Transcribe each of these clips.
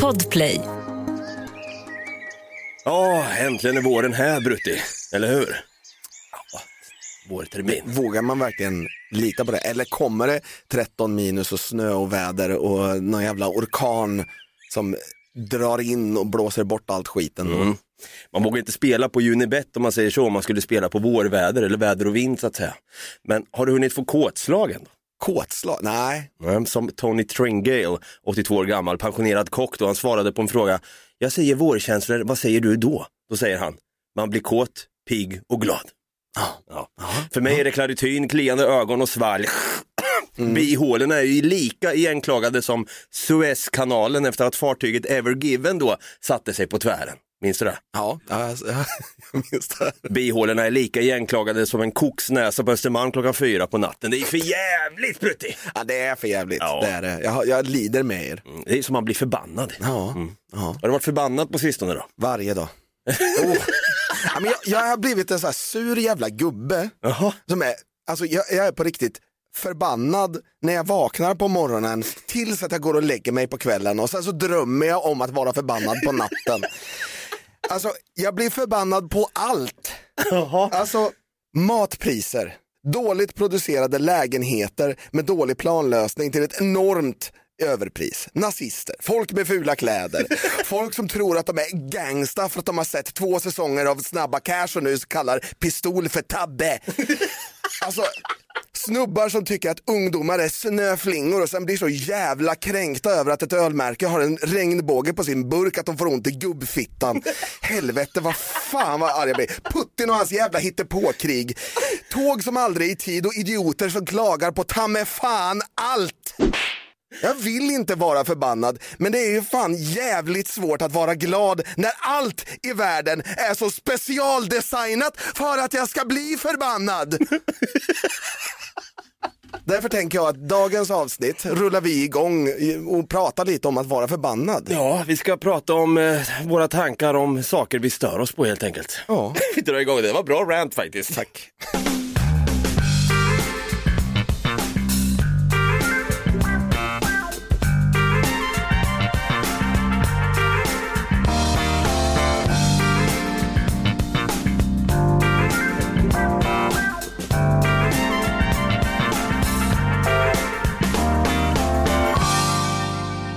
Podplay. Ja, äntligen är våren här Brutti, eller hur? Ja, vårtermin. Vågar man verkligen lita på det? Eller kommer det 13 minus och snö och väder och någon jävla orkan som drar in och blåser bort allt skiten? Mm. Man vågar inte spela på Unibet om man säger så, om man skulle spela på vårväder eller väder och vind så att säga. Men har du hunnit få kåtslagen? Då? Kåtslag? Nej. Som Tony Tringale, 82 år gammal, pensionerad kock då, han svarade på en fråga. Jag säger vårkänslor, vad säger du då? Då säger han, man blir kåt, pigg och glad. Ja. För mig är det klarityn, kliande ögon och svalg. Mm. Bihålorna är ju lika igenklagade som Suezkanalen efter att fartyget Ever Given då satte sig på tvären. Minns du det? Ja, ja, ja jag minns det. Bihålorna är lika igenklagade som en koksnäsa på Östermalm klockan fyra på natten. Det är för jävligt Brutti! Ja, det är för jävligt. Ja. Det är det. Jag, jag lider med er. Mm, Det är som man blir förbannad. Ja, ja. Har du varit förbannad på sistone då? varje dag. oh. ja, men jag, jag har blivit en så här sur jävla gubbe. Jaha. Som är, alltså jag, jag är på riktigt förbannad när jag vaknar på morgonen tills att jag går och lägger mig på kvällen och sen så drömmer jag om att vara förbannad på natten. Alltså jag blir förbannad på allt. Alltså matpriser, dåligt producerade lägenheter med dålig planlösning till ett enormt överpris. Nazister, folk med fula kläder, folk som tror att de är gangsta för att de har sett två säsonger av Snabba Cash och nu kallar pistol för tabbe. Alltså, snubbar som tycker att ungdomar är snöflingor och sen blir så jävla kränkta över att ett ölmärke har en regnbåge på sin burk att de får ont i gubbfittan. Helvete vad fan vad arg jag blir. Putin och hans jävla hittepåkrig. Tåg som aldrig är i tid och idioter som klagar på ta fan allt. Jag vill inte vara förbannad, men det är ju fan jävligt svårt att vara glad när allt i världen är så specialdesignat för att jag ska bli förbannad. Därför tänker jag att dagens avsnitt rullar vi igång och pratar lite om att vara förbannad. Ja, vi ska prata om eh, våra tankar om saker vi stör oss på helt enkelt. Ja. Vi drar igång det, det var bra rant faktiskt. Tack.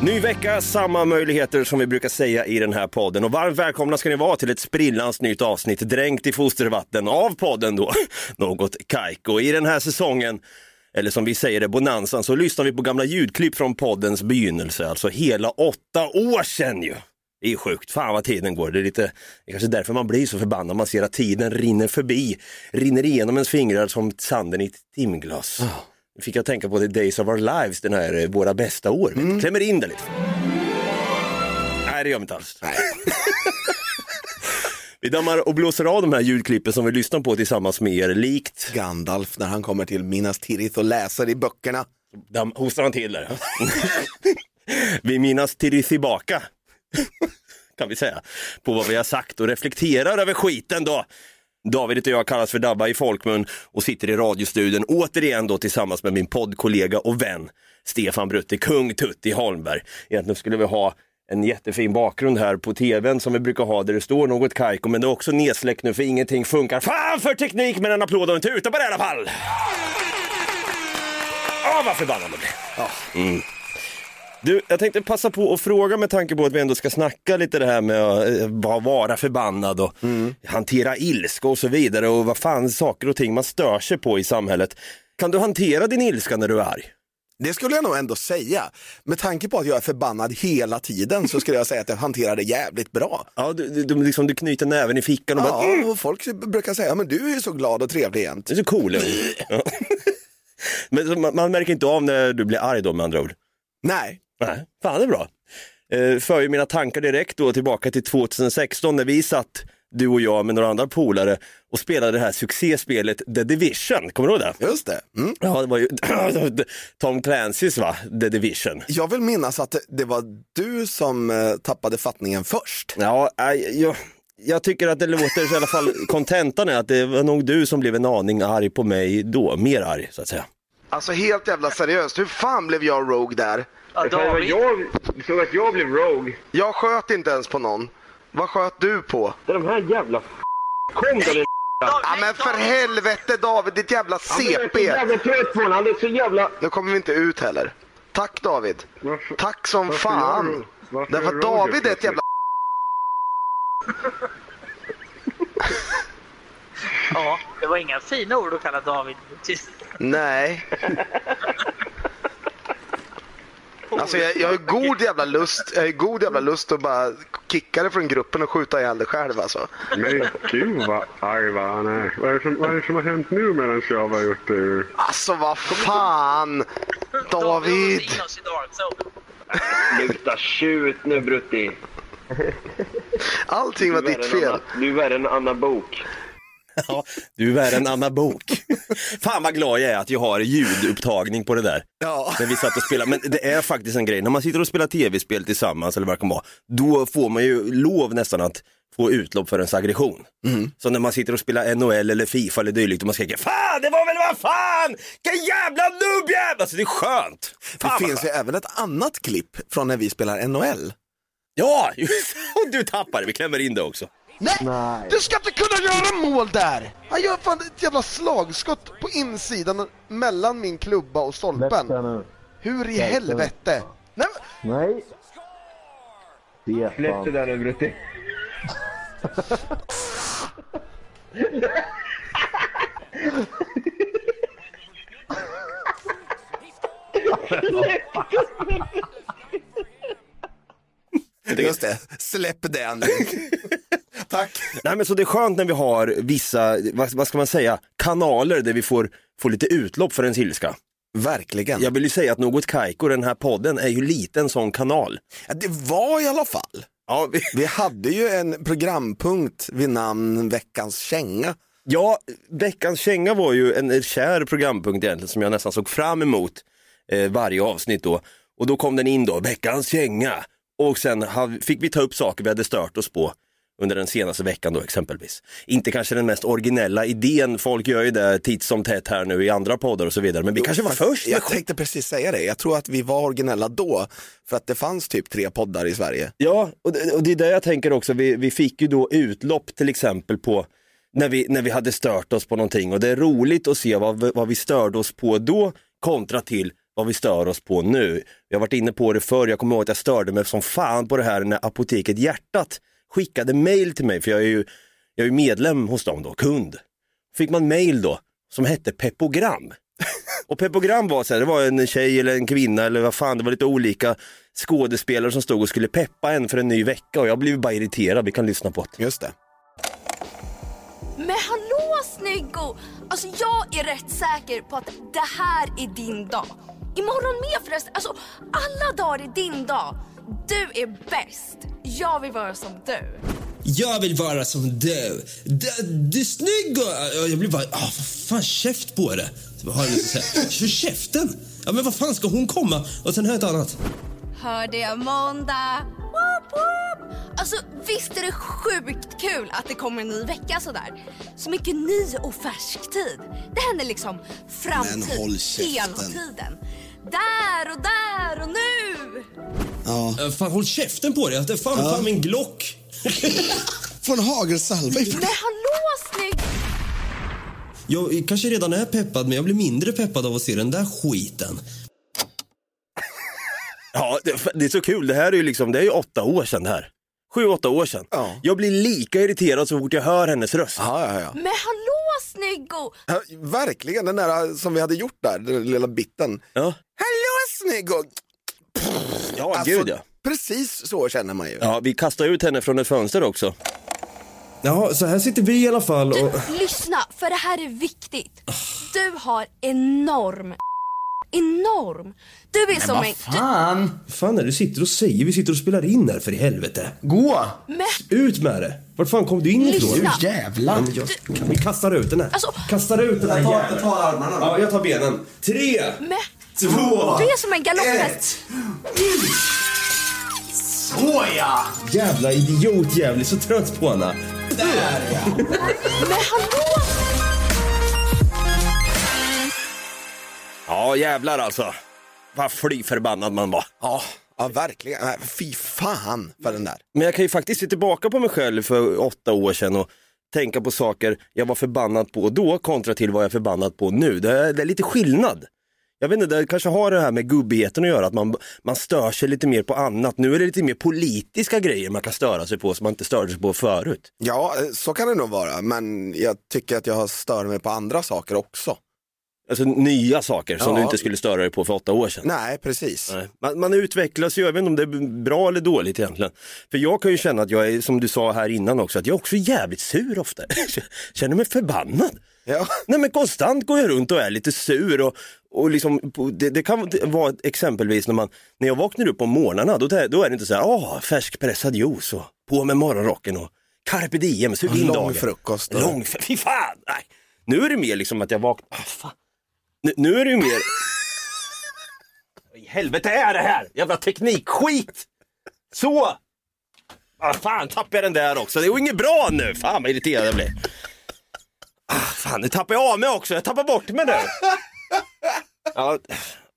Ny vecka, samma möjligheter som vi brukar säga i den här podden. Och varmt välkomna ska ni vara till ett sprillans nytt avsnitt dränkt i fostervatten av podden då, något Kaiko. I den här säsongen, eller som vi säger det, bonanzan, så lyssnar vi på gamla ljudklipp från poddens begynnelse, alltså hela åtta år sedan ju. Det är sjukt, fan vad tiden går. Det är, lite, det är kanske därför man blir så förbannad, man ser att tiden rinner förbi, rinner igenom ens fingrar som sanden i ett timglas. Oh fick jag tänka på The Days of Our Lives, den här eh, Våra bästa år. Mm. Klämmer in det lite. Nej, det gör vi inte alls. Vi dammar och blåser av de här ljudklippen som vi lyssnar på tillsammans med er, likt Gandalf när han kommer till Minas Tirith och läser i böckerna. damm, hostar han till där. vi minnas till tillbaka, kan vi säga, på vad vi har sagt och reflekterar över skiten då. David och jag kallas för Dabba i folkmun och sitter i radiostudion återigen då tillsammans med min poddkollega och vän Stefan Brutte, kung Tutti Holmberg. Egentligen skulle vi ha en jättefin bakgrund här på tvn som vi brukar ha där det står något kajko men det är också nedsläckt nu för ingenting funkar. Fan för teknik men en applåd och en tuta på det i alla fall! Åh vad förbannad jag blir. Mm. Du, jag tänkte passa på att fråga med tanke på att vi ändå ska snacka lite det här med att eh, bara vara förbannad och hantera ilska och så vidare och vad fan saker och ting man stör sig på i samhället. Kan du hantera din ilska när du är arg? Det skulle jag nog ändå säga. Med tanke på att jag är förbannad hela tiden så skulle jag säga att jag hanterar det jävligt bra. Ja, du, du, du, liksom, du knyter näven i fickan och bara, "Mm, Ja, och folk brukar säga, men du är ju så glad och trevlig jämt. du är så cool. Ja. Men man, man märker inte av när du blir arg då med andra ord? Nej, Nej, fan det är bra. Eh, för ju mina tankar direkt då tillbaka till 2016 när vi satt, du och jag med några andra polare och spelade det här succéspelet The Division, kommer du ihåg det? just det. Mm. Ja, det var ju Tom Clancys va, The Division. Jag vill minnas att det var du som eh, tappade fattningen först. Ja, jag, jag tycker att det låter i alla fall, kontentan är att det var nog du som blev en aning arg på mig då, mer arg så att säga. Alltså helt jävla seriöst, hur fan blev jag rogue där? Ja, David. jag såg att jag blev rogue. Jag sköt inte ens på någon. Vad sköt du på? Det är de här jävla f- Kom då din Ja men för helvete David, ditt jävla Han är så CP! jävla trött på honom. Han är så jävla... Nu kommer vi inte ut heller. Tack David. Varför- Tack som varför fan. du- varför Därför att David är ett jävla Ja, det var inga fina ord att kalla David. Nej. Alltså jag, jag har god jävla lust, jag har god jävla lust att bara kicka det från gruppen och skjuta ihjäl det själv alltså. Men gud vad arg vad han är. Vad är, det som, vad är det som har hänt nu medan jag var ute? Alltså vad fan! David! Sluta tjut nu Brutti. Allting var ditt fel. Du är värre än Anna Bok. Ja, du är värre än Anna Bok. Fan vad glad jag är att jag har ljudupptagning på det där. Ja. När vi satt och spelade. Men det är faktiskt en grej, när man sitter och spelar tv-spel tillsammans eller vad det kan vara, då får man ju lov nästan att få utlopp för ens aggression. Så när man sitter och spelar NHL eller Fifa eller dylikt och man skriker Fan, det var väl vad fan! Vilken jävla nubbjävel! Alltså det är skönt. Fan, Det finns ju skönt. även ett annat klipp från när vi spelar NHL. Ja, just och du tappar det. Vi klämmer in det också. Nej. Du ska inte kunna göra mål där! Han gör fan ett jävla slagskott på insidan mellan min klubba och stolpen. Hur i helvete? Nej, Nej. Släpp det där nu Brutti. Just det, släpp det nu. Tack. Nej men så det är skönt när vi har vissa, vad, vad ska man säga, kanaler där vi får, får lite utlopp för ens ilska. Verkligen. Jag vill ju säga att Något Kaiko, den här podden, är ju lite en sån kanal. Ja, det var i alla fall. Ja, vi, Vi hade ju en programpunkt vid namn Veckans känga. ja, veckans känga var ju en kär programpunkt egentligen som jag nästan såg fram emot eh, varje avsnitt då. Och då kom den in då, veckans känga. Och sen fick vi ta upp saker vi hade stört oss på under den senaste veckan då exempelvis. Inte kanske den mest originella idén, folk gör ju det titt som tätt här nu i andra poddar och så vidare, men vi kanske var först. Jag tänkte precis säga det, jag tror att vi var originella då, för att det fanns typ tre poddar i Sverige. Ja, och det, och det är det jag tänker också, vi, vi fick ju då utlopp till exempel på när vi, när vi hade stört oss på någonting och det är roligt att se vad, vad vi störde oss på då kontra till vad vi stör oss på nu. Vi har varit inne på det förr, jag kommer ihåg att jag störde mig som fan på det här när Apoteket Hjärtat skickade mail till mig, för jag är ju, jag är ju medlem hos dem då, kund. Fick man mail då som hette Pepogram. Och Pepogram var så här, det var en tjej eller en kvinna eller vad fan, det var lite olika skådespelare som stod och skulle peppa en för en ny vecka och jag blev bara irriterad, vi kan lyssna på det. Just det. Men hallå Snyggo! Alltså jag är rätt säker på att det här är din dag. Imorgon med förresten. Alltså alla dagar är din dag. Du är bäst. Jag vill vara som du. Jag vill vara som du. Du, du är snygg och... Jag blir bara... Ah, vad fan, käft på det. Har jag. För käften! Ja, men vad fan ska hon komma? Och sen har jag ett annat. Hörde jag måndag? Woop, woop. Alltså visst är det sjukt kul att det kommer en ny vecka sådär. Så mycket ny och färsk tid. Det händer liksom framtid hela tiden. Där och där och nu. Ja. Fan, håll käften på dig. Det är fan, fan min Glock. Från hagelsalva. Men hallå Snygg! Jag kanske redan är peppad, men jag blir mindre peppad av att se den där skiten. Ja, det, det är så kul, det här är ju liksom, det är ju åtta år sedan det här. Sju, åtta år sedan. Ja. Jag blir lika irriterad så fort jag hör hennes röst. Ja, ja, ja. Men hallå Snyggo! ja. Verkligen, den där som vi hade gjort där, den lilla bitten. Ja, Hallå Snyggo! ja Alltså, gud ja. Precis så känner man ju. Ja, vi kastar ut henne från ett fönster också. Jaha, så här sitter vi i alla fall Du, och... lyssna, för det här är viktigt. Du har enorm Enorm. Du är som en... Fan! Vad fan är det du sitter och säger? Vi sitter och spelar in här för i helvete. Gå! Du, men, Ut med det! Vart fan kom du in ifrån? Lyssna. Jävlar. Men jag, kan vi kastar ut den här. Alltså- kastar ut den här jäveln. tar armarna Ja, jag tar benen. Tre, men, två, du är som en galopphäst. Såja! Jävla idiot jävlig, så trött på henne. Där ja! Men hallå! Ja, jävlar alltså. vad fly förbannad man var. Ja, ja verkligen. Fy fan för den där. Men jag kan ju faktiskt se tillbaka på mig själv för åtta år sedan och tänka på saker jag var förbannad på då kontra till vad jag är förbannad på nu. Det är, det är lite skillnad. Jag vet inte, det kanske har det här med gubbigheten att göra, att man, man stör sig lite mer på annat. Nu är det lite mer politiska grejer man kan störa sig på som man inte störde sig på förut. Ja, eh, så kan det nog vara. Men jag tycker att jag har stört mig på andra saker också. Alltså nya saker som Ja. du inte skulle störa dig på för åtta år sedan. Nej, precis. Nej. Man, man utvecklas ju, jag vet inte om det är bra eller dåligt egentligen. För jag kan ju känna att jag är, som du sa här innan också, att jag är också jävligt sur ofta. Känner mig förbannad. Ja. Nej men konstant går jag runt och är lite sur och, och liksom, det, det kan vara exempelvis när, man, när jag vaknar upp på morgnarna, då, då är det inte så här, åh, färskpressad juice och på med morgonrocken och carpe diem, sug in Lång dagen. frukost och- Lång, fy fan! Nej. Nu är det mer liksom att jag vaknar, ah. Nu, nu är det ju mer, Vad i helvete är det här? Jävla teknikskit! Så! Ah, fan, tappade jag den där också. Det är ju inget bra nu. Fan vad irriterad jag blir. Ah, fan, nu tappar jag av mig också. Jag tappar bort mig nu. Ja,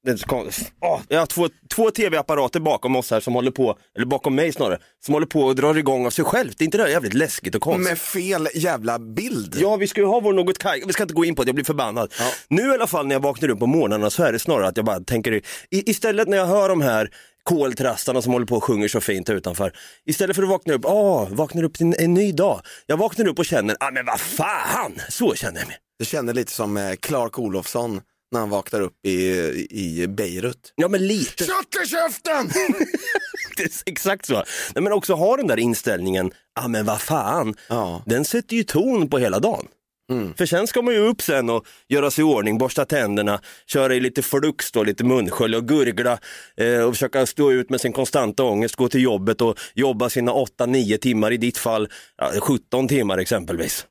det är så konstigt. Ah, jag har två, två tv-apparater bakom oss här som håller på, eller bakom mig snarare, som håller på och drar igång av sig själv. Det är inte det jävligt läskigt och konstigt? Med fel jävla bild. Ja, vi ska ju ha vår något kaj. Vi ska inte gå in på det, jag blir förbannad. Nu i alla fall när jag vaknar upp på morgnarna så är det snarare att jag bara tänker, i, istället när jag hör de här koltrastarna som håller på och sjunger så fint utanför. Istället för att vakna upp, åh, vaknar upp till en, en ny dag. Jag vaknar upp och känner, ah men vad fan, så känner jag mig. Du känner lite som eh, Clark Olofsson när han vaknar upp i, i Beirut. Ja men lite. Kött i käften! Det är exakt så. Nej, men också ha den där inställningen, ah men vad fan, Ja. den sätter ju ton på hela dagen. För sen ska man ju upp sen och göra sig i ordning, borsta tänderna, köra i lite flux då, lite munskölj och gurgla eh, och försöka stå ut med sin konstanta ångest, gå till jobbet och jobba sina 8-9 timmar, i ditt fall ja, 17 timmar exempelvis.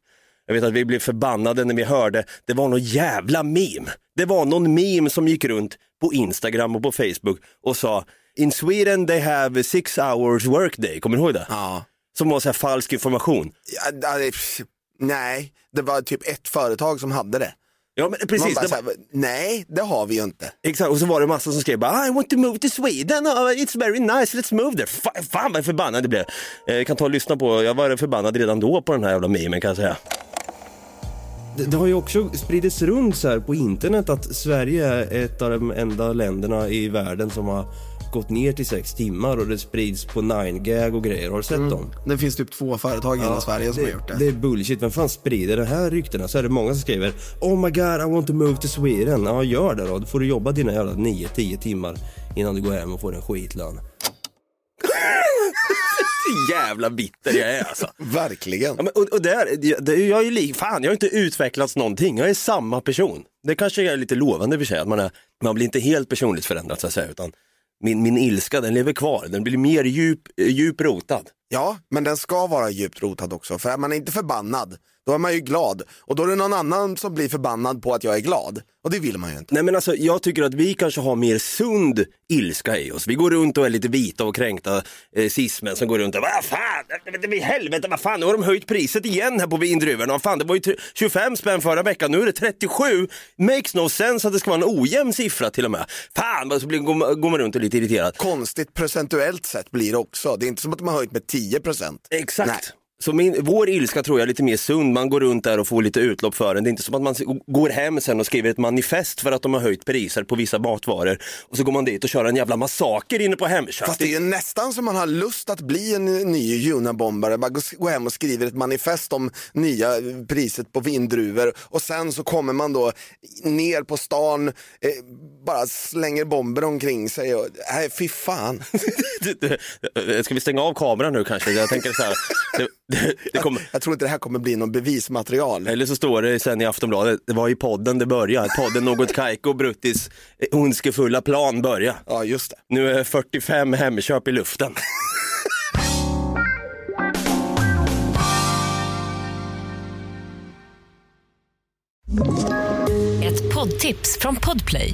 Jag vet att vi blev förbannade när vi hörde, det var någon jävla meme. Det var någon meme som gick runt på Instagram och på Facebook och sa In Sweden they have six hours workday, kommer du ihåg det? Ja. Som var så här falsk information. Ja, nej, det var typ ett företag som hade det. Ja men precis, bara, det var, här, nej, det har vi ju inte. exakt. och så var det massa som skrev bara, I want to move to Sweden, oh, it's very nice, let's move there. Fa- fan vad förbannad det blev. Eh, Jag kan ta och lyssna på, jag var förbannad redan då på den här jävla memen kan jag säga. Det, det har ju också spridits runt så här på internet att Sverige är ett av de enda länderna i världen som har gått ner till sex timmar och det sprids på 9gag och grejer. Har du sett dem? Det finns typ två företag i hela Sverige som det, har gjort det. Det är bullshit. Vem fan sprider de här ryktena? Så är det många som skriver Oh my god, I want to move to Sweden. Ja, gör det då. Då får du jobba dina jävla 9-10 timmar innan du går hem och får en skitlön. Jävla bitter jag är alltså. Verkligen. Ja, men, och, och där, det, jag är ju fan jag har inte utvecklats någonting, jag är samma person. Det kanske är lite lovande i och för sig, att man, är, man blir inte helt personligt förändrad så att säga, utan min, min ilska den lever kvar, den blir mer djup, eh, djup rotad. Ja, men den ska vara djupt rotad också. För är man inte förbannad, då är man ju glad. Och då är det någon annan som blir förbannad på att jag är glad. Och det vill man ju inte. Nej men alltså jag tycker att vi kanske har mer sund ilska i oss. Vi går runt och är lite vita och kränkta eh, cismen som går runt och vad fan, är helvete, vad fan, nu har de höjt priset igen här på vindruvorna. Vad fan, det var ju tre- 25 spänn förra veckan, nu är det 37. Makes no sense att det ska vara en ojämn siffra till och med. Fan, så blir, går man runt och är lite irriterad. Konstigt procentuellt sett blir det också. Det är inte som att de har höjt med 10 procent. Exakt. Nej. Så min, vår ilska tror jag är lite mer sund, man går runt där och får lite utlopp för den. Det är inte som att man går hem sen och skriver ett manifest för att de har höjt priser på vissa matvaror och så går man dit och kör en jävla massaker inne på Hemköp. Fast det är ju nästan som man har lust att bli en ny Junabombare. Bara gå, gå hem och skriver ett manifest om nya priset på vindruvor och sen så kommer man då ner på stan, eh, bara slänger bomber omkring sig. Och, nej, fy fan. Ska vi stänga av kameran nu kanske? Jag tänker så här, det, kommer, Jag tror inte det här kommer bli någon bevismaterial. eller så står det sen i Aftonbladet, det var i podden det började, podden Något Kaiko Bruttis ondskefulla plan började. Ja, just det. Nu är 45 Hemköp i luften. Ett poddtips från Podplay.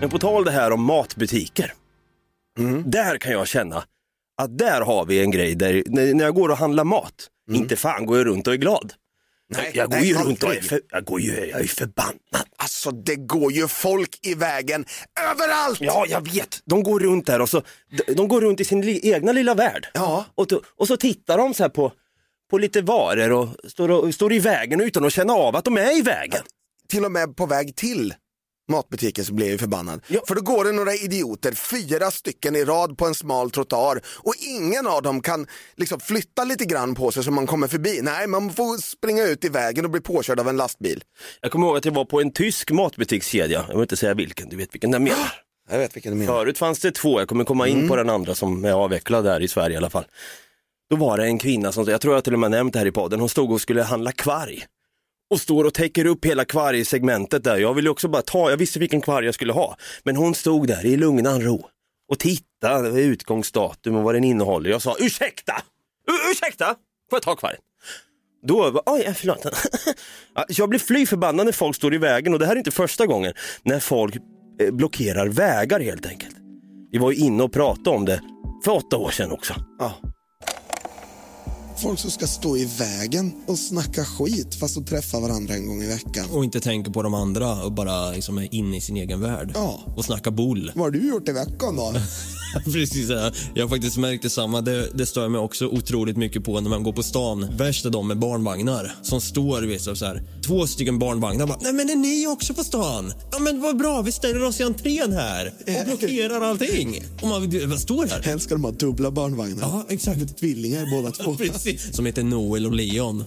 Men på tal det här om matbutiker. Där kan jag känna att där har vi en grej där när jag går och handlar mat, inte fan går jag runt och är glad. Nej, jag går ju runt och är, för, jag går ju, jag är förbannad. Alltså det går ju folk i vägen överallt! Ja, jag vet. De går runt där och så, de, de går runt i sin li, egna lilla värld. Ja. Och, och så tittar de så här på, på lite varor och står, och står i vägen utan att känna av att de är i vägen. Till och med på väg till matbutiken så blir jag förbannad. För då går det några idioter, fyra stycken i rad på en smal trottoar och ingen av dem kan liksom flytta lite grann på sig så man kommer förbi. Nej, man får springa ut i vägen och bli påkörd av en lastbil. Jag kommer ihåg att jag var på en tysk matbutikskedja, jag vill inte säga vilken, du vet vilken jag menar. Jag vet vilken du menar. Förut fanns det två, jag kommer komma in på den andra som är avvecklad här i Sverige i alla fall. Då var det en kvinna som, jag tror jag till och med nämnt det här i podden, hon stod och skulle handla kvarg. Och står och täcker upp hela kvargsegmentet där. Jag ville också bara ta, jag visste vilken kvarg jag skulle ha. Men hon stod där i lugnan ro och tittade utgångsdatum och vad den innehåller. Jag sa ursäkta, U- ursäkta, får jag ta kvargen? Då, oj, eh, förlåt. Jag blir fly förbannad när folk står i vägen och det här är inte första gången. När folk eh, blockerar vägar helt enkelt. Vi var ju inne och pratade om det för åtta år sedan också. Ja. Folk som ska stå i vägen och snacka skit fast de träffar varandra en gång i veckan. Och inte tänker på de andra och bara liksom är inne i sin egen värld. Ja. Och snackar boll. Vad har du gjort i veckan då? Precis, ja. jag har faktiskt märkt detsamma. Det, det stör mig också otroligt mycket på när man går på stan. Värst är de med barnvagnar som står, vet du, så här, två stycken barnvagnar. Bara, Nej men är ni också på stan? Ja men vad bra, vi ställer oss i entrén här och blockerar allting. Och man vad står här? Helst ska de ha dubbla barnvagnar. Ja, exakt. Tvillingar båda två. Precis. Som heter Noel och Leon.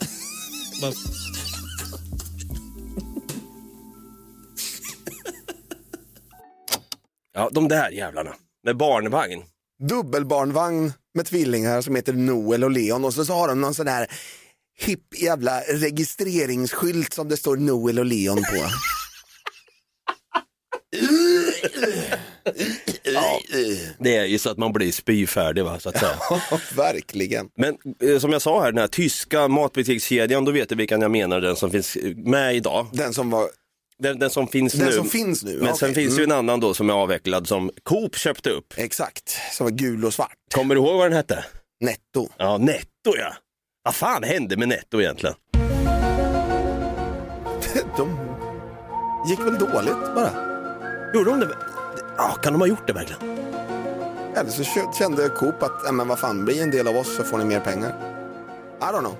Ja, de där jävlarna med barnvagn. Dubbelbarnvagn med tvillingar som heter Noel och Leon och så, så har de någon sån där hipp jävla registreringsskylt som det står Noel och Leon på. Det är ju så att man blir spyfärdig va, så att säga. Verkligen. Men eh, som jag sa här, den här tyska matbutikskedjan, då vet du vilken jag menar, den som finns eh, med idag. Den som var Den, den som finns Den nu. som finns nu, Men okej. sen finns det ju en Mm. annan då som är avvecklad som Coop köpte upp. exakt, som var gul och svart. Kommer du ihåg vad den hette? Netto. Ja, Netto ja. Vad fan hände med Netto egentligen? De gick väl dåligt bara. Gjorde de det? Ja, kan de ha gjort det verkligen? Eller så kände Coop att, "Ja, men vad fan, bli en del av oss så får ni mer pengar. I don't know.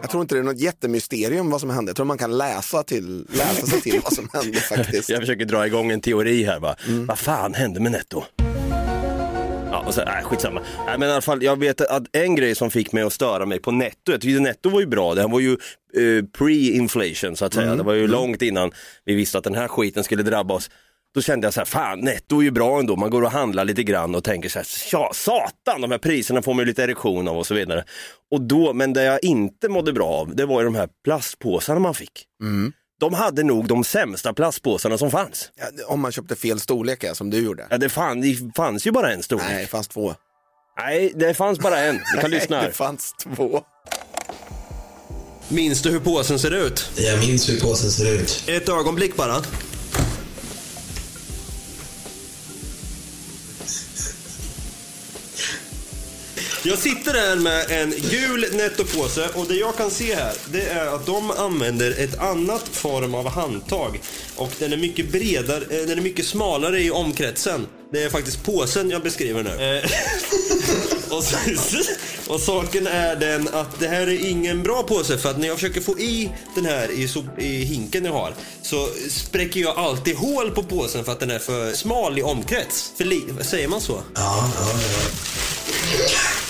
Jag tror inte det är något jättemysterium vad som hände. Jag tror man kan läsa, till, läsa sig till vad som hände faktiskt. Jag försöker dra igång en teori här va. Vad fan hände med Netto? Ja, och så, nej, skitsamma. Nej, men i alla fall, jag vet att en grej som fick mig att störa mig på Netto, jag tyckte Netto var ju bra, det här var ju eh, pre-inflation så att säga. Det var ju långt innan vi visste att den här skiten skulle drabba oss. Då kände jag så här, fan Netto är ju bra ändå, man går och handlar lite grann och tänker så här, "Tja, satan de här priserna får man ju lite erektion av och så vidare. Och då, men det jag inte mådde bra av, det var ju de här plastpåsarna man fick. De hade nog de sämsta plastpåsarna som fanns. Ja, om man köpte fel storlek ja, som du gjorde. Ja, det, fan, det fanns ju bara en storlek. Nej, det fanns två. Nej, det fanns bara en. Du kan lyssna här. det fanns två. Minns du hur påsen ser ut? Jag minns hur påsen ser ut. Ett ögonblick bara. Jag sitter här med en gul nettopåse och det jag kan se här det är att de använder ett annat form av handtag. Och den är mycket bredare, eh, den är mycket smalare i omkretsen. Det är faktiskt påsen jag beskriver nu. Eh, och, så, och saken är den att det här är ingen bra påse för att när jag försöker få i den här i, sop, i hinken jag har så spräcker jag alltid hål på påsen för att den är för smal i omkrets. För säger man så? Ja, ja, ja.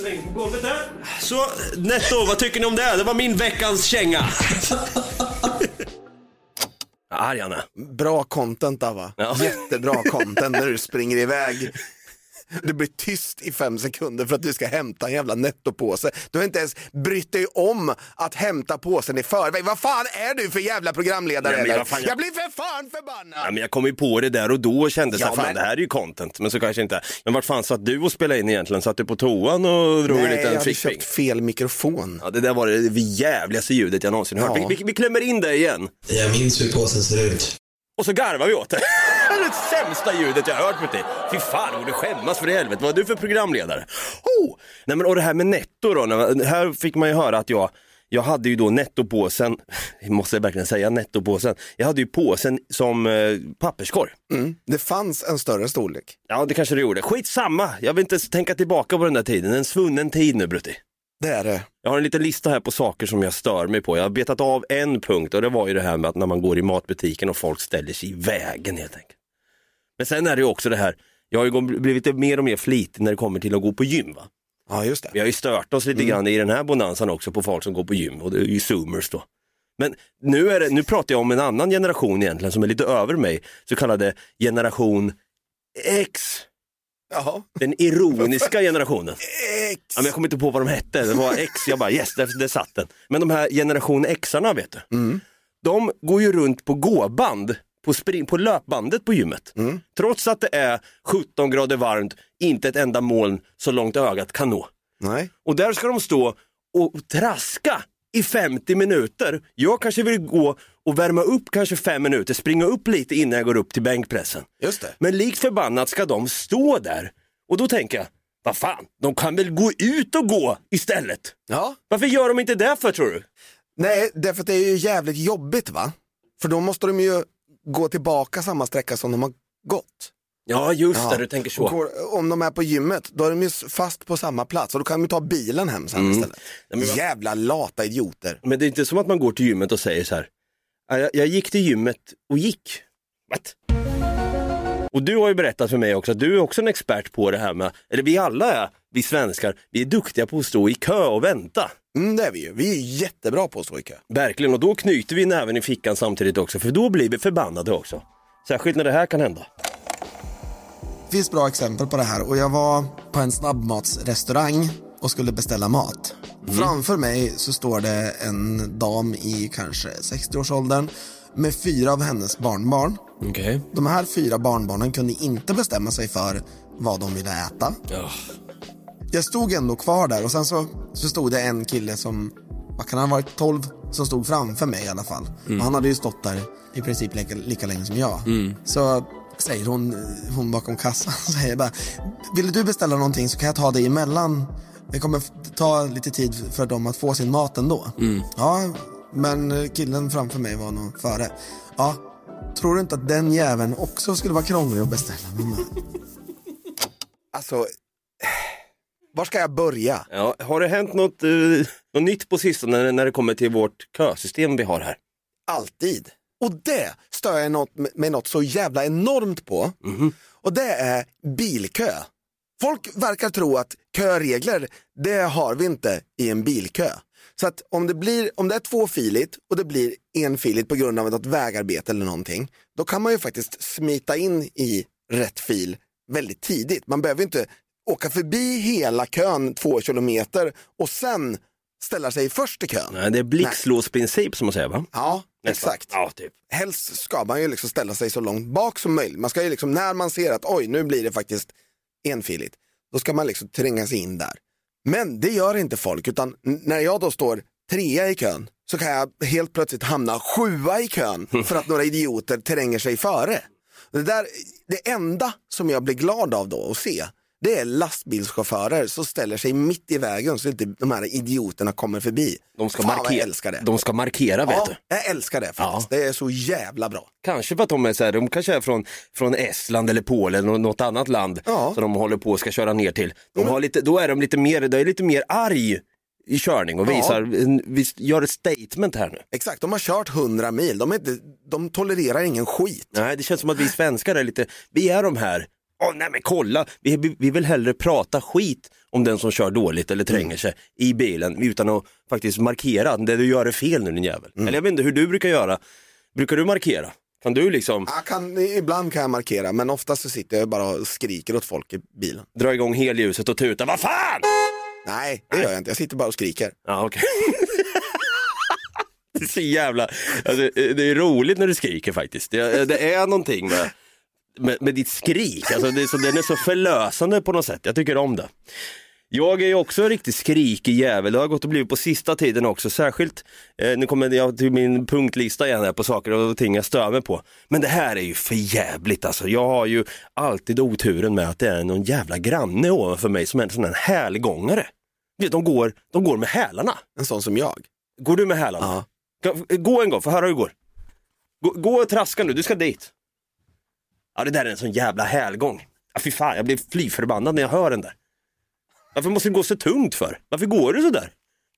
Släng på golvet där. Så, Netto, vad tycker ni om det? Det var min veckans känga. Arg han är. Bra content Ava. Ja. Jättebra content när du springer iväg Det blir tyst i fem sekunder för att du ska hämta en jävla nettopåse. Du har inte ens brytt dig om att hämta påsen i förväg. Vad fan är du för jävla programledare? Ja, men eller? fan, jag- jag... blir för fan förbannad! Ja, men jag kom ju på det där och då och kände så här, Ja, fan men- det här är ju content. Men så kanske inte. Men vart fan satt du och spelade in egentligen? Satt du på toan och drog en Nej, jag liten hade fickping? köpt fel mikrofon. Ja, det där var det jävligaste ljudet jag någonsin hört. Ja. Vi, vi, vi klämmer in det igen. Jag minns hur påsen ser ut. Och så garvar vi åt det. Det är det sämsta ljudet jag har hört på det. Fy fan, jag borde skämmas för i helvete. Vad är du för programledare? Oh! Nej men och det här med netto då. Här fick man ju höra att jag, jag hade ju då nettopåsen, jag måste verkligen säga nettopåsen. Jag hade ju påsen som eh, papperskorg. Mm. Det fanns en större storlek. Ja det kanske det gjorde. Skitsamma, jag vill inte tänka tillbaka på den där tiden. En svunnen tid nu Brutti. Det är det. Jag har en liten lista här på saker som jag stör mig på. Jag har betat av en punkt och det var ju det här med att när man går i matbutiken och folk ställer sig i vägen helt enkelt. Men sen är det ju också det här, jag har ju blivit mer och mer flitig när det kommer till att gå på gym. Va? Ja, just det. Vi har ju stört oss lite grann i den här bonanzan också på folk som går på gym och det är ju zoomers då. Men nu, är det, nu pratar jag om en annan generation egentligen som är lite över mig, så kallade generation X. Jaha. Den ironiska generationen. X. Ja, men jag kommer inte på vad de hette, det var X, jag bara yes, där, där satt den. Men de här generation Xarna vet du, Mm. de går ju runt på gåband, på, spring, på löpbandet på gymmet. Mm. Trots att det är 17 grader varmt, inte ett enda moln så långt ögat kan nå. Nej. Och där ska de stå och traska i 50 minuter. Jag kanske vill gå och värma upp kanske fem minuter, springa upp lite innan jag går upp till bänkpressen. Just det. Men likt förbannat ska de stå där. Och då tänker jag, vad fan, de kan väl gå ut och gå istället? Ja. Varför gör de inte det för tror du? Nej, därför att det är ju jävligt jobbigt va? För då måste de ju gå tillbaka samma sträcka som de har gått. Ja, just Ja. det, du tänker så. Går, om de är på gymmet, då är de ju fast på samma plats och då kan de ju ta bilen hem sen Mm. istället. Nej, men Jävla lata idioter. Men det är inte som att man går till gymmet och säger så här, "Ja, jag, jag gick till gymmet och gick. What? Och du har ju berättat för mig också att du är också en expert på det här med, eller vi alla är, vi svenskar, vi är duktiga på att stå i kö och vänta. Mm, det är vi ju. Vi är jättebra på att stå i kö. Verkligen, och då knyter vi näven i fickan samtidigt också, för då blir vi förbannade också. Särskilt när det här kan hända. Finns bra exempel på det här och jag var på en snabbmatsrestaurang och skulle beställa mat. Framför mig så står det en dam i kanske 60-årsåldern med fyra av hennes barnbarn. Okej. De här fyra barnbarnen kunde inte bestämma sig för vad de ville äta. Ja. Jag stod ändå kvar där och sen så, så stod det en kille som, vad kan han ha varit, 12, som stod framför mig i alla fall. Och han hade ju stått där i princip lika, lika länge som jag. Så säger hon, hon bakom kassan, säger bara, vill du beställa någonting så kan jag ta det emellan. Det kommer ta lite tid för dem att få sin mat ändå. Ja, men killen framför mig var nog före. Ja, tror du inte att den jäveln också skulle vara krånglig att beställa? Men, Alltså, var ska jag börja? Ja, har det hänt något, eh, något nytt på sistone när, när det kommer till vårt kösystem vi har här? Alltid. Och det stör jag något, med något så jävla enormt på. Och det är bilkö. Folk verkar tro att köregler, det har vi inte i en bilkö. Så att om det, blir, om det är tvåfiligt och det blir enfiligt på grund av något vägarbete eller någonting, då kan man ju faktiskt smita in i rätt fil väldigt tidigt. Man behöver inte åka förbi hela kön två kilometer och sen ställa sig först i kön. Nej, det är blixtlåsprincip som man säger va? Ja, Nästan. exakt. Ja, typ. Helst ska man ju liksom ställa sig så långt bak som möjligt. Man ska ju liksom, när man ser att oj, nu blir det faktiskt enfiligt, då ska man liksom tränga sig in där. Men det gör inte folk, utan när jag då står trea i kön så kan jag helt plötsligt hamna sjua i kön för att några idioter tränger sig före. Det, där, det enda som jag blir glad av då att se, det är lastbilschaufförer som ställer sig mitt i vägen så inte de här idioterna kommer förbi. De ska, Fan, vad jag markera, älskar det. de ska markera vet Ja, du. jag älskar det faktiskt. Det är så jävla bra. Kanske för att de är så här, de kanske är från, från Estland eller Polen eller något annat land Ja. som de håller på och ska köra ner till. De har lite, då är de lite mer, de är lite mer arg i körning och Ja. visar, en, vis, gör ett statement här nu. Exakt, de har kört 100 mil. De, är inte, de tolererar ingen skit. Nej, det känns som att vi svenskar är lite, vi är de här, åh nej men kolla, vi, vi, vi vill hellre prata skit om den som kör dåligt eller tränger sig i bilen utan att faktiskt markera, det du gör är fel nu din jävel. Eller jag vet inte hur du brukar göra, brukar du markera? Kan du liksom kan, ibland kan jag markera men oftast så sitter jag bara och skriker åt folk i bilen. dra igång helljuset och tuta? Vad fan! Nej, det gör jag inte. Jag sitter bara och skriker. Ja, okej. det är så jävla, alltså, det är roligt när du skriker faktiskt. Det, det är någonting med, med, med ditt skrik, alltså, det är så, den är så förlösande på något sätt. Jag tycker om det. Jag är ju också en riktigt skrikig jävel, det har gått och blivit på sista tiden också, särskilt, eh, nu kommer jag till min punktlista igen här på saker och ting jag stör mig på. Men det här är ju för jävligt alltså. Jag har ju alltid oturen med att det är någon jävla granne ovanför mig som är en sån här hälgångare. De går, de går med hälarna. En sån som jag. Går du med hälarna? Gå- Gå en gång, få höra hur det går. Gå, gå och traska nu, du ska dit. Ja, det där är en sån jävla hälgång. Ja, fy fan, jag blir fly förbannad när jag hör den där. Varför måste det gå så tungt för? Varför går det så där?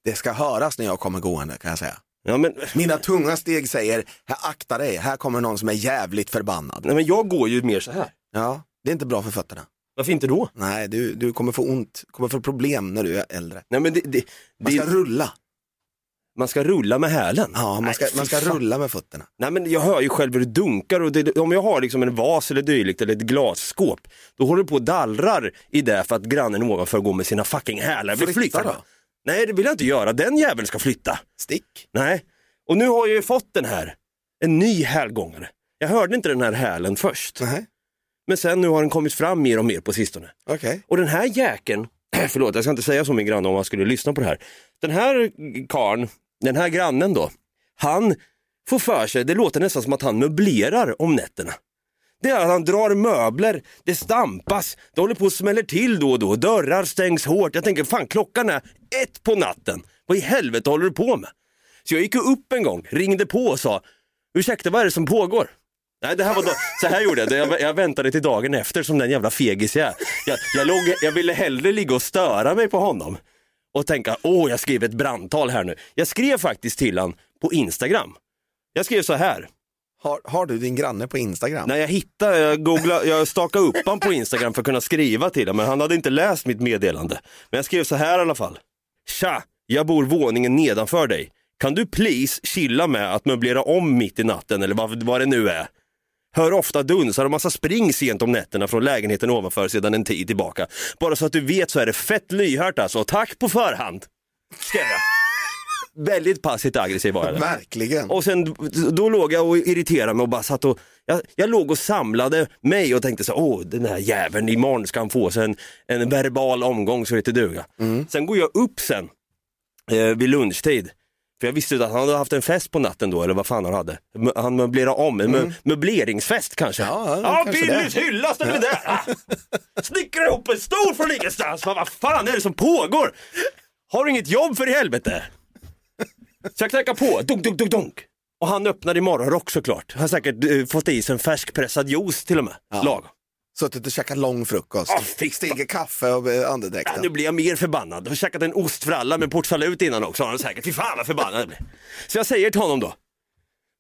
Det ska höras när jag kommer gående kan jag säga. Ja, men, Mina tunga steg säger, här, akta dig, här kommer någon som är jävligt förbannad. nej, men jag går ju mer så här. Ja, det är inte bra för fötterna. Varför inte då? Nej, du, du kommer få ont, kommer få problem när du är äldre. Nej, men det, det, Man ska det, rulla. Man ska rulla med hälen. Ja, man ska, Nej, man ska rulla med fötterna. Nej men jag hör ju själv hur det dunkar och det, om jag har liksom en vas eller dylikt eller ett glasskåp, då håller det på och dallrar i det för att grannen ovanför går med sina fucking hälar. Blir Flytta då. Nej det vill jag inte göra, den jäveln ska flytta. Stick. Nej, och nu har jag ju fått den här, en ny hälgångare. Jag hörde inte den här hälen först, Nej, men sen nu har den kommit fram mer och mer på sistone. okej. Och den här jäkeln, förlåt jag ska inte säga så min granne om han skulle lyssna på det här. Den här karn, den här grannen då, han får för sig, det låter nästan som att han möblerar om nätterna. Det är att han drar möbler, det stampas, det håller på att smäller till då och då, dörrar stängs hårt. Jag tänker fan klockan är ett på natten, vad i helvete håller du på med? Så jag gick upp en gång, ringde på och sa, ursäkta vad är det som pågår? Nej, det här var då, så här gjorde jag, jag, jag väntade till dagen efter som den jävla fegis jag är. Jag, jag, låg, jag ville hellre ligga och störa mig på honom och tänka, åh jag skriver ett brandtal här nu. Jag skrev faktiskt till han på Instagram. Jag skrev så här, Har, har du din granne på Instagram? när jag hittade, jag, googlade, jag stakade upp han på Instagram för att kunna skriva till honom, men han hade inte läst mitt meddelande. Men jag skrev så här i alla fall. Tja, jag bor våningen nedanför dig. Kan du please chilla med att möblera om mitt i natten eller vad, vad det nu är? Hör ofta dunsar och massa spring sent om nätterna från lägenheten ovanför sedan en tid tillbaka. Bara så att du vet så är det fett lyhört alltså. Tack på förhand. Skrev jag. Väldigt passivt aggressiv var jag. där. Verkligen. Och sen då låg jag och irriterade mig och bara satt och, jag, jag låg och samlade mig och tänkte så åh den här jäveln, imorgon ska han få sig en, en verbal omgång så det heter duga. Sen går jag upp sen eh, vid lunchtid. För jag visste att han hade haft en fest på natten då, eller vad fan han hade. Han möblerade om, en mö- möbleringsfest kanske. Ja, ja, Billys hylla står det där. Ah. Snickrar ihop en stol från ingenstans. Vad vad fan är det som pågår? Har du inget jobb för i helvete? Så jag knackar på, dunk, dunk, dunk, dunk. Och han öppnar i morgonrock såklart. Har säkert eh, fått i sig en färskpressad juice till och med. Ja. Lagom. Suttit och käkat lång frukost. Fan. Steger kaffe och eh, Ja, andedräkten. nu blir jag mer förbannad. Jag har käkat en ostfralla med portsalut innan också. har Han säkert. Fy fan vad förbannad jag blir. Så jag säger till honom då.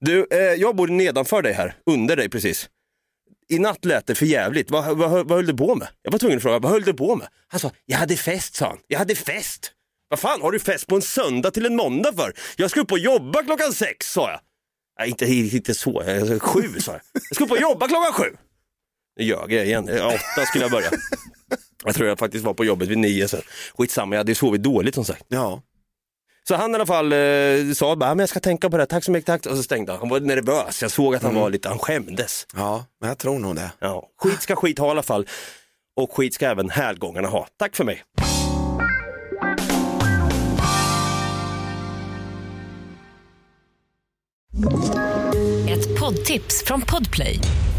Du, eh, jag bor nedanför dig här, under dig precis. I natt lät det för jävligt. Vad, vad, vad höll du på med? Jag var tvungen att fråga, vad höll du på med? Han sa, jag hade fest sa han. Jag hade fest. Vad fan har du fest på en söndag till en måndag för? Jag ska upp och jobba klockan sex sa jag. Nej, inte, inte så, Eh, sju sa jag. Jag ska upp och jobba klockan sju. Nu ljög jag igen, åtta skulle jag börja. Jag tror jag faktiskt var på jobbet vid nio sen. Skitsamma, jag hade ju sovit dåligt som sagt. Ja. Så han i alla fall eh, sa bara, men jag ska tänka på det, tack så mycket, tack. Och så stängde han. Han var nervös, jag såg att han var lite, han skämdes. ja, men jag tror nog det. Ja. Skit ska skit ha i alla fall. Och skit ska även hälgångarna ha. Tack för mig. Ett poddtips från Podplay.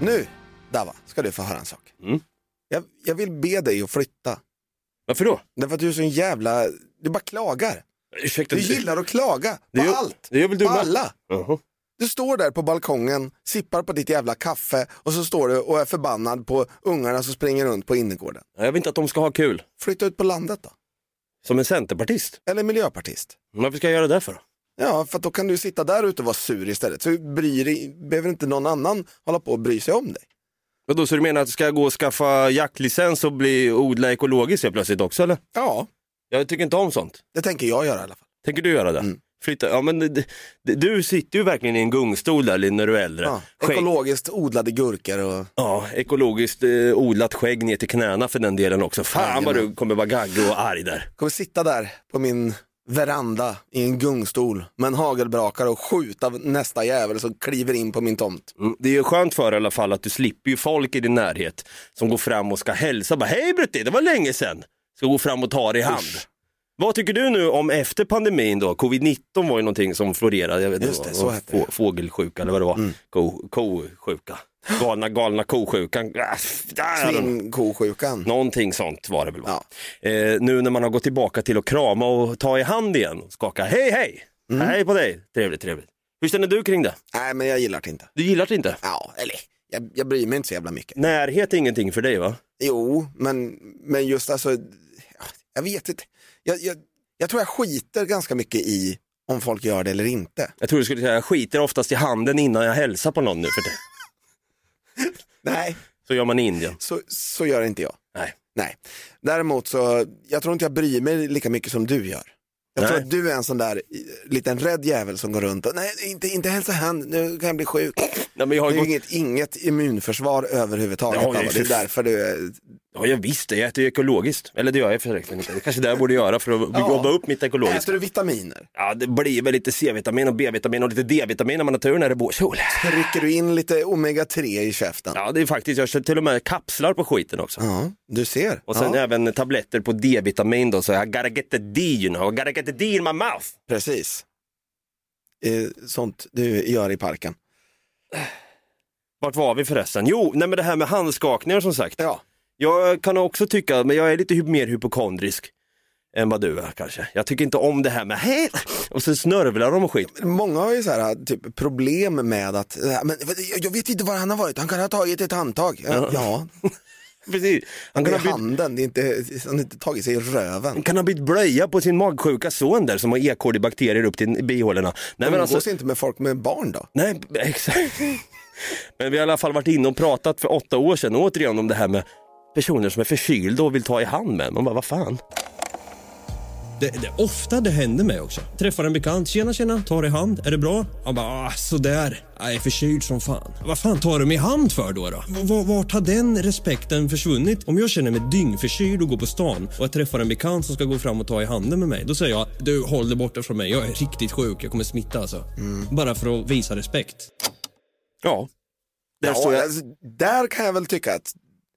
Nu, Dava, ska du få höra en sak. Mm. Jag, jag vill be dig att flytta. Varför då? Därför att du är så en jävla, du bara klagar. Ursäkta, Du gillar att klaga på gör, allt. Det gör väl du på med? alla. Jaha. Du står där på balkongen, sippar på ditt jävla kaffe och så står du och är förbannad på ungarna som springer runt på innergården. Jag vill inte att de ska ha kul. Flytta ut på landet då. Som en centerpartist. Eller miljöpartist. Varför ska jag göra det för? Ja, för då kan du sitta där ute och vara sur istället. Så bryr behöver inte någon annan hålla på och bry sig om dig. Vadå, så du menar att du ska gå och skaffa jaktlicens och bli odla ekologiskt helt plötsligt också eller? Ja, Jag tycker inte om sånt. det tänker jag göra i alla fall. Tänker du göra det? Mm. Flytta, ja men d- d- du sitter ju verkligen i en gungstol där när du är äldre. Ja, Skägg- ekologiskt odlade gurkor och... Ja, ekologiskt eh, odlat skägg ner till knäna för den delen också. Fan vad du kommer vara gaggig och arg där. kommer sitta där på min veranda i en gungstol med en hagelbrakare och skjuta nästa jävel som kliver in på min tomt. Mm, Det är ju skönt för i alla fall att du slipper ju folk i din närhet som går fram och ska hälsa. Bara, Hej Brutti, det var länge sedan. Ska gå fram och ta dig i hand. Usch. Vad tycker du nu om efter pandemin då? Covid-19 var ju någonting som florerade. Jag vet inte Just det, så hette. Mm. få- Fågelsjuka eller vad det var. Ko, kosjuka. Galna, galna kosjukan. Ah, Svinkosjukan. Någonting sånt var det väl? Va? Ja. Eh, nu när man har gått tillbaka till att krama och ta i hand igen skaka. Hej hej! Mm. Hej på dig! Trevligt, trevligt. Hur känner du kring det? Nej, men jag gillar det inte. Du gillar det inte? Ja, eller jag, jag bryr mig inte så jävla mycket. Närhet är ingenting för dig va? Jo, men, men just alltså, ja, jag vet inte. Jag, jag, jag tror jag skiter ganska mycket i om folk gör det eller inte. Jag tror du skulle säga, jag skiter oftast i handen innan jag hälsar på någon nu för det. Nej, Så gör man i Indien. så, så gör inte jag. Nej. Nej. Däremot så, jag tror inte jag bryr mig lika mycket som du gör. Jag Nej. tror att du är en sån där eh, liten rädd jävel som går runt och nej, inte, inte hälsa hand, nu kan jag bli sjuk. Nej, men jag har Det är gått... inget, inget immunförsvar överhuvudtaget. Ju det är för- därför du är... Ja, jag visst. Jag äter ju ekologiskt. Eller det gör jag förresten inte. Det kanske det jag borde göra för att Ja. jobba upp mitt ekologiska. Äter du vitaminer? Ja, det blir väl lite C-vitamin och B-vitamin och lite D-vitamin när man har tur när det bor sol. Trycker du in lite omega-3 i käften? Ja, det är faktiskt, jag kör till och med kapslar på skiten också. Ja, du ser. Och sen ja, även tabletter på D-vitamin då, så I gotta get the D you know, I gotta get the D in my mouth. Precis. Eh, sånt du gör i parken. Vart var vi förresten? Jo, nej men det här med handskakningar som sagt. Ja, Jag kan också tycka, men jag är lite mer hypokondrisk än vad du är kanske. Jag tycker inte om det här med hej och så snörvlar de och skit. många har ju så här, typ, problem med att, äh, men, jag vet inte var han har varit, han kan ha tagit ett handtag. Ja, ja Precis. Han det kan är ha, bytt, handen, det är inte, han har inte tagit sig i röven. kan ha bytt blöja på sin magsjuka son där som har E. coli-bakterier upp till bihålorna. Nej, men alltså, inte med folk med barn då? nej, exakt. Men vi har i alla fall varit inne och pratat för åtta år sedan återigen om det här med personer som är förkylda och vill ta i hand med. Man bara, vad fan? Det, det är ofta det händer mig också. Träffar en bekant. Tjena, tjena. Tar i hand. Är det bra? Han bara, ah, sådär. Jag är förkyld som fan. Vad fan tar du mig i hand för då? då? V- vart har den respekten försvunnit? Om jag känner mig dyngförkyld och går på stan och jag träffar en bekant som ska gå fram och ta i handen med mig. Då säger jag, du håll dig borta från mig. Jag är riktigt sjuk. Jag kommer smitta alltså. Bara för att visa respekt. Ja. Där Ja, jag. alltså, där kan jag väl tycka att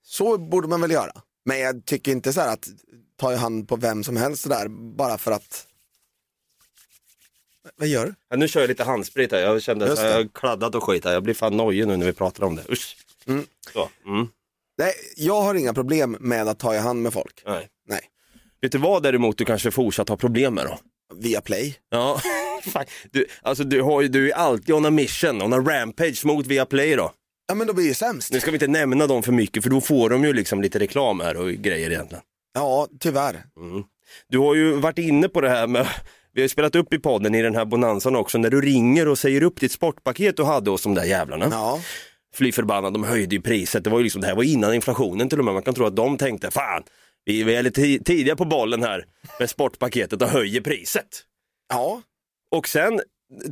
så borde man väl göra. Men jag tycker inte så här att ta i hand på vem som helst så där bara för att vad gör du? Ja, nu kör jag lite handsprit här. Jag kände att jag kladdat och skit här. Jag blir fan nojig nu när vi pratar om det. Usch. Mm. Så. Mm. Nej, jag har inga problem med att ta i hand med folk. Nej. Nej, Vet du vad däremot du kanske fortsatt har problem med då? via play. Ja, du, alltså du, har ju, du är alltid on a mission, on a rampage mot Viaplay då. Ja men då blir det sämst. Nu ska vi inte nämna dem för mycket för då får de ju liksom lite reklam här och grejer egentligen. Ja, tyvärr. Du har ju varit inne på det här med, vi har ju spelat upp i podden i den här bonanzan också, när du ringer och säger upp ditt sportpaket du hade hos de där jävlarna. Ja, Fly förbannat, de höjde ju priset. Det var ju liksom, det här var innan inflationen till och med. Man kan tro att de tänkte, fan, vi, är lite ti- tidiga på bollen här med sportpaketet och höjer priset. ja, Och sen,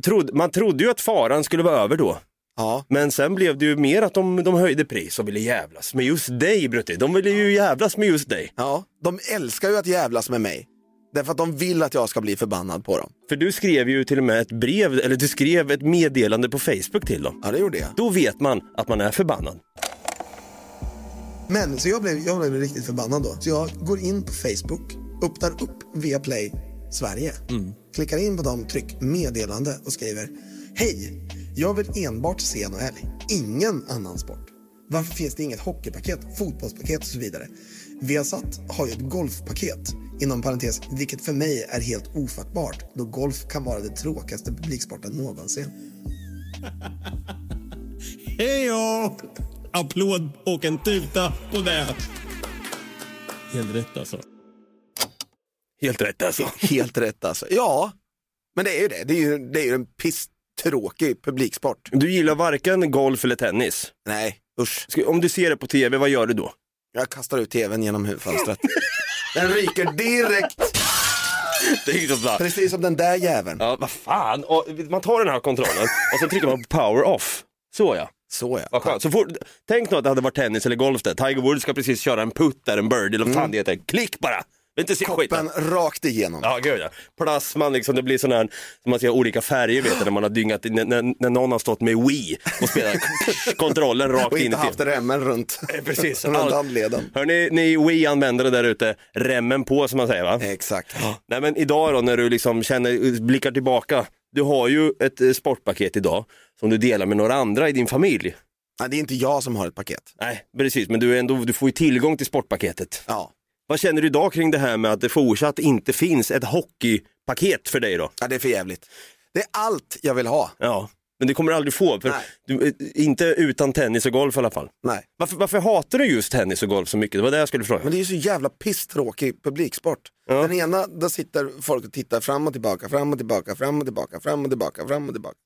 trodde, man trodde ju att faran skulle vara över då. Ja. Men sen blev det ju mer att de, de höjde pris och ville jävlas med just dig Brutti. De ville ju jävlas med just dig. Ja, de älskar ju att jävlas med mig. Därför att de vill att jag ska bli förbannad på dem. För du skrev ju till och med ett brev, eller du skrev ett meddelande på Facebook till dem. Ja, det gjorde jag. Då vet man att man är förbannad. Men så jag blev, jag blev riktigt förbannad då. Så jag går in på Facebook, öppnar upp Viaplay Sverige, klickar in på dem, tryck meddelande och skriver Hej, jag vill enbart se NHL, ingen annan sport. Varför finns det inget hockeypaket, fotbollspaket och så vidare? Viasat har ju ett golfpaket, inom parentes, vilket för mig är helt ofattbart då golf kan vara den tråkigaste publiksporten någonsin. Hejo! Applåd och en tuta på det. Helt rätt alltså. Helt rätt alltså. Helt rätt alltså. Ja, men det är ju det. Det är ju, det är ju en pisstråkig publiksport. Du gillar varken golf eller tennis. Nej, usch. Ska- Om du ser det på tv, vad gör du då? Jag kastar ut tvn genom huvudfönstret. Den ryker direkt, Det är ju så bra. precis som den där jäveln. Ja, vad fan. Och man tar den här kontrollen och så trycker man på power off. Så ja. Så ja. Vad skönt. Så fort, tänk nu att det hade varit tennis eller golf där. Tiger Woods ska precis köra en putt där, en birdie eller vad fan det heter. Klick bara! Inte se skiten. Koppen rakt igenom. Ja, gud ja. Plasman liksom, det blir sån här, som man ser olika färger vet du, när man har dyngat, när, när, någon har stått med Wii och spelat kontrollen rakt Och in inte i haft remmen runt, Eh, Precis. runt All- handleden. Hörni, ni Wii-användare där ute, remmen på som man säger va? Exakt. Nej men idag då när du liksom känner, blickar tillbaka, du har ju ett eh, sportpaket idag som du delar med några andra i din familj. Nej, det är inte jag som har ett paket. Nej, precis, men du, ändå, du får ju tillgång till sportpaketet. Ja. Vad känner du idag kring det här med att det fortsatt inte finns ett hockeypaket för dig då? ja, det är för jävligt. Det är allt jag vill ha. Ja, men det kommer du aldrig få, för du, eh, inte utan tennis och golf i alla fall. Nej. Varför, varför hatar du just tennis och golf så mycket? Det var det jag skulle fråga. Men det är ju så jävla pisstråkig publiksport. Ja. Den ena, där sitter folk och tittar fram och tillbaka, fram och tillbaka, fram och tillbaka, fram och tillbaka, fram och tillbaka.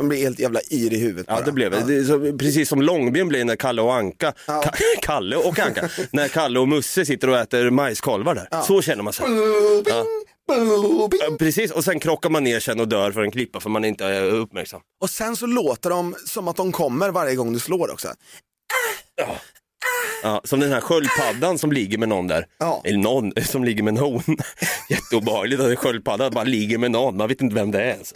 Man blir helt jävla yr i huvudet Ja bara. det blev det. det så, precis som Långben blev när Kalle och Anka, Ja. Ka- Kalle och Anka, när Kalle och Musse sitter och äter majskolvar där. Ja. Så känner man sig. Ja, Precis, och sen krockar man ner sen och dör för en klippa för man inte är uppmärksam. Och sen så låter de som att de kommer varje gång du slår också. Ja, som den här sköldpaddan som ligger med någon där. Ja. Eller någon som ligger med någon. Jätteobehagligt att en sköldpadda bara ligger med någon, man vet inte vem det är ens.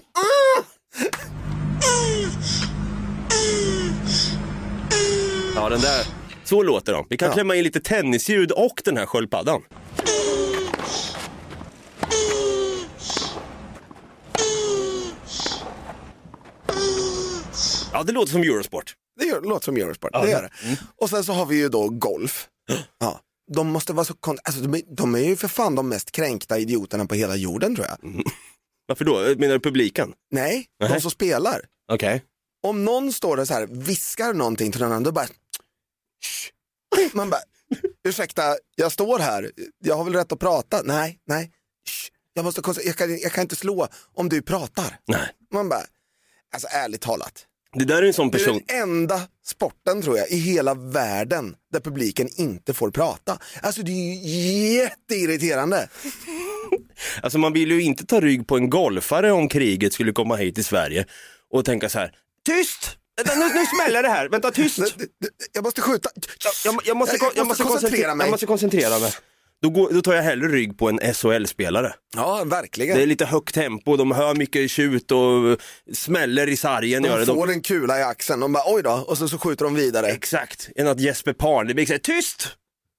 Ja, den där. Så låter de. Vi kan Ja. klämma in lite tennisljud och den här sköldpaddan. Ja, det låter som Eurosport. Det gör, låter som Eurosport, det gör det. Och sen så har vi ju då golf. Ja. De måste vara så kon- alltså, de, är, de är ju för fan de mest kränkta idioterna på hela jorden tror jag. Varför då? Menar du publiken? Nej, Nej. de som spelar. Okej. Om någon står och så här viskar någonting till någon annan, då bara Shh. Man bara, ursäkta, jag står här, jag har väl rätt att prata? Nej, nej, Shh. jag, måste, jag, kan, jag kan inte slå om du pratar. Nej. Man bara, alltså ärligt talat, Det där är en sån det är person. den enda sporten tror jag i hela världen där publiken inte får prata. Alltså det är ju jätteirriterande. Alltså man vill ju inte ta rygg på en golfare om kriget skulle komma hit till Sverige och tänka så här. Tyst! Nu, nu smäller det här, vänta tyst! Jag måste skjuta. Jag, jag, måste, Jag- jag måste måste koncentrera mig. Jag måste koncentrera mig. Då, går, då tar jag hellre rygg på en SHL-spelare. Ja, verkligen. Det är lite högt tempo, de hör mycket tjut och smäller i sargen. gör De det. får en kula i axeln, de bara oj då, och så, så skjuter de vidare. Exakt, än att Jesper Parn, det blir så här, tyst!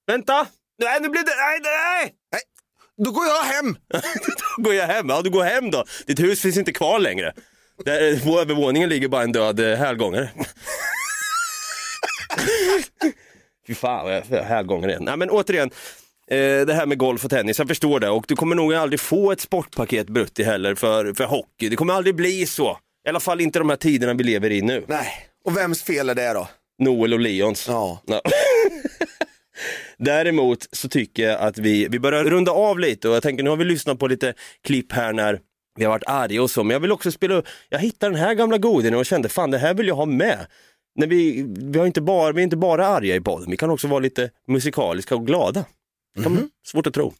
Vänta! Nej, nu blir det, nej, nej! Nej, då går jag hem. Då går jag hem, ja du går hem då. Ditt hus finns inte kvar längre. Där, på övervåningen ligger bara en död eh, hälgångare. Fy fan vad hälgångare igen. Nej men återigen, eh, det här med golf och tennis, jag förstår det. Och du kommer nog aldrig få ett sportpaket Brutti heller för, för hockey. Det kommer aldrig bli så. I alla fall inte de här tiderna vi lever i nu. Nej, och vems fel är det då? Noel och Leons. Ja. Ja. Däremot så tycker jag att vi, vi börjar runda av lite och jag tänker nu har vi lyssnat på lite klipp här när vi har varit arga och så, men jag vill också spela upp- jag hittade den här gamla godingen och kände fan det här vill jag ha med. När vi, vi, har inte bara, vi är inte bara arga i podden, vi kan också vara lite musikaliska och glada. Kan, Svårt att tro.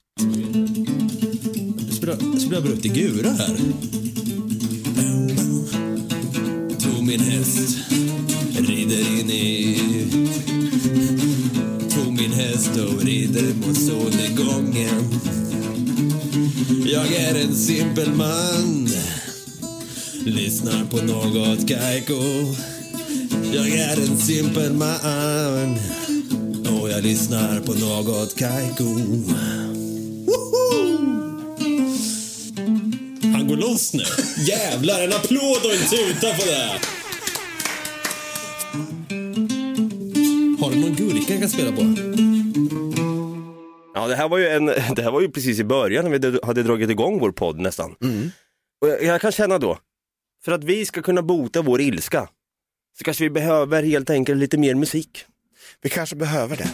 Spelar, spelar Brutti Gura här. Tog min häst, rider in i... Tog min häst och rider mot solnedgången. Jag är en simpel man Lyssnar på något Kaiko Jag är en simpel man Och jag lyssnar på något Kaiko Han går loss nu. Jävlar, en applåd och en tuta på det. Har du någon gurka jag kan spela på? Ja, det här var ju, en, det här var ju precis i början när vi hade dragit igång vår podd nästan. Och jag, jag kan känna då, för att vi ska kunna bota vår ilska så kanske vi behöver helt enkelt lite mer musik. Vi kanske behöver det.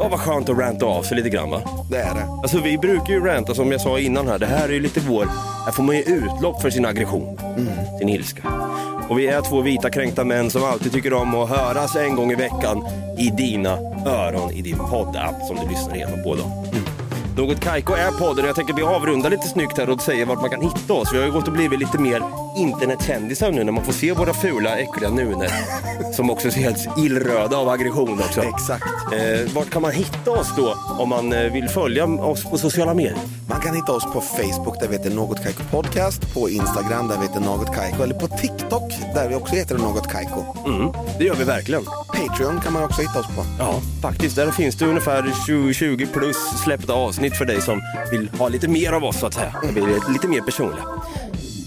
Åh, vad skönt att ranta av sig lite grann va? Det är det. Alltså vi brukar ju ranta som jag sa innan här. Det här är ju lite vår, här får man ju utlopp för sin aggression, sin ilska. Och vi är två vita kränkta män som alltid tycker om att höras en gång i veckan i dina öron i din poddapp som du lyssnar igenom på då. Mm. Något Kaiko är podden och jag tänker vi avrundar lite snyggt här och säger vart man kan hitta oss. Vi har ju gått och blivit lite mer internetkändisar nu när man får se våra fula, äckliga nuner. Som också ser helt illröda av aggression också. Exakt. Eh, vart kan man hitta oss då om man eh, vill följa oss på sociala medier? Man kan hitta oss på Facebook där vi heter Något Kaiko Podcast, på Instagram där vi heter Något Kaiko eller på TikTok där vi också heter Något Kaiko. Mm, det gör vi verkligen. Patreon kan man också hitta oss på. Ja, faktiskt. Där finns det ungefär 20, 20 plus släppta avsnitt för dig som vill ha lite mer av oss så att säga. Det blir lite mer personliga.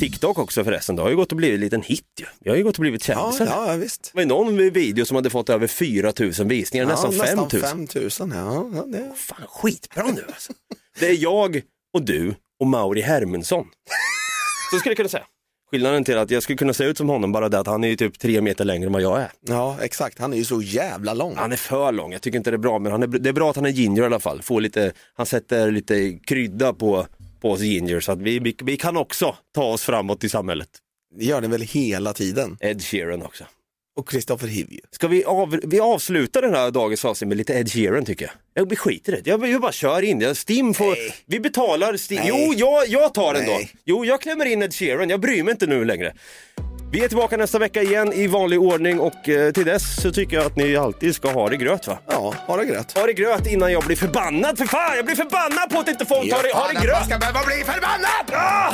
TikTok också förresten, det har ju gått och blivit en liten hit ju. Jag har ju gått och blivit Ja, kändisar. ja, visst. Det var ju någon video som hade fått över 4000 visningar, nästan ja, 5000. nästan 5000. Ja, ja, det... Fan, skitbra nu alltså. Det är jag och du och Mauri Hermundsson. Så skulle jag kunna säga. Skillnaden till att jag skulle kunna se ut som honom bara det att han är ju typ tre meter längre än vad jag är. ja, exakt. Han är ju så jävla lång. Han är för lång, jag tycker inte det är bra, men han är, det är bra att han är ginger i alla fall. Får lite, han sätter lite krydda på, på oss ginger så att vi, vi, vi kan också ta oss framåt i samhället. Det gör den väl hela tiden. Ed Sheeran också. Och Christopher Hivju. Ska vi, av, vi avsluta den här dagens avsnitt med lite Ed Sheeran tycker jag. Jag skiter i det, jag, jag bara kör in det. Stim får, Nej. vi betalar, Stim, Nej. jo jag, jag tar den då. Jo jag klämmer in Ed Sheeran, jag bryr mig inte nu längre. Vi är tillbaka nästa vecka igen i vanlig ordning och eh, till dess så tycker jag att ni alltid ska ha det gröt va? Ja, ha det gröt. Ha det gröt innan jag blir förbannad, för fan! Jag blir förbannad på att inte folk tar det, ha det gröt! ska behöva bli förbannad! Ah!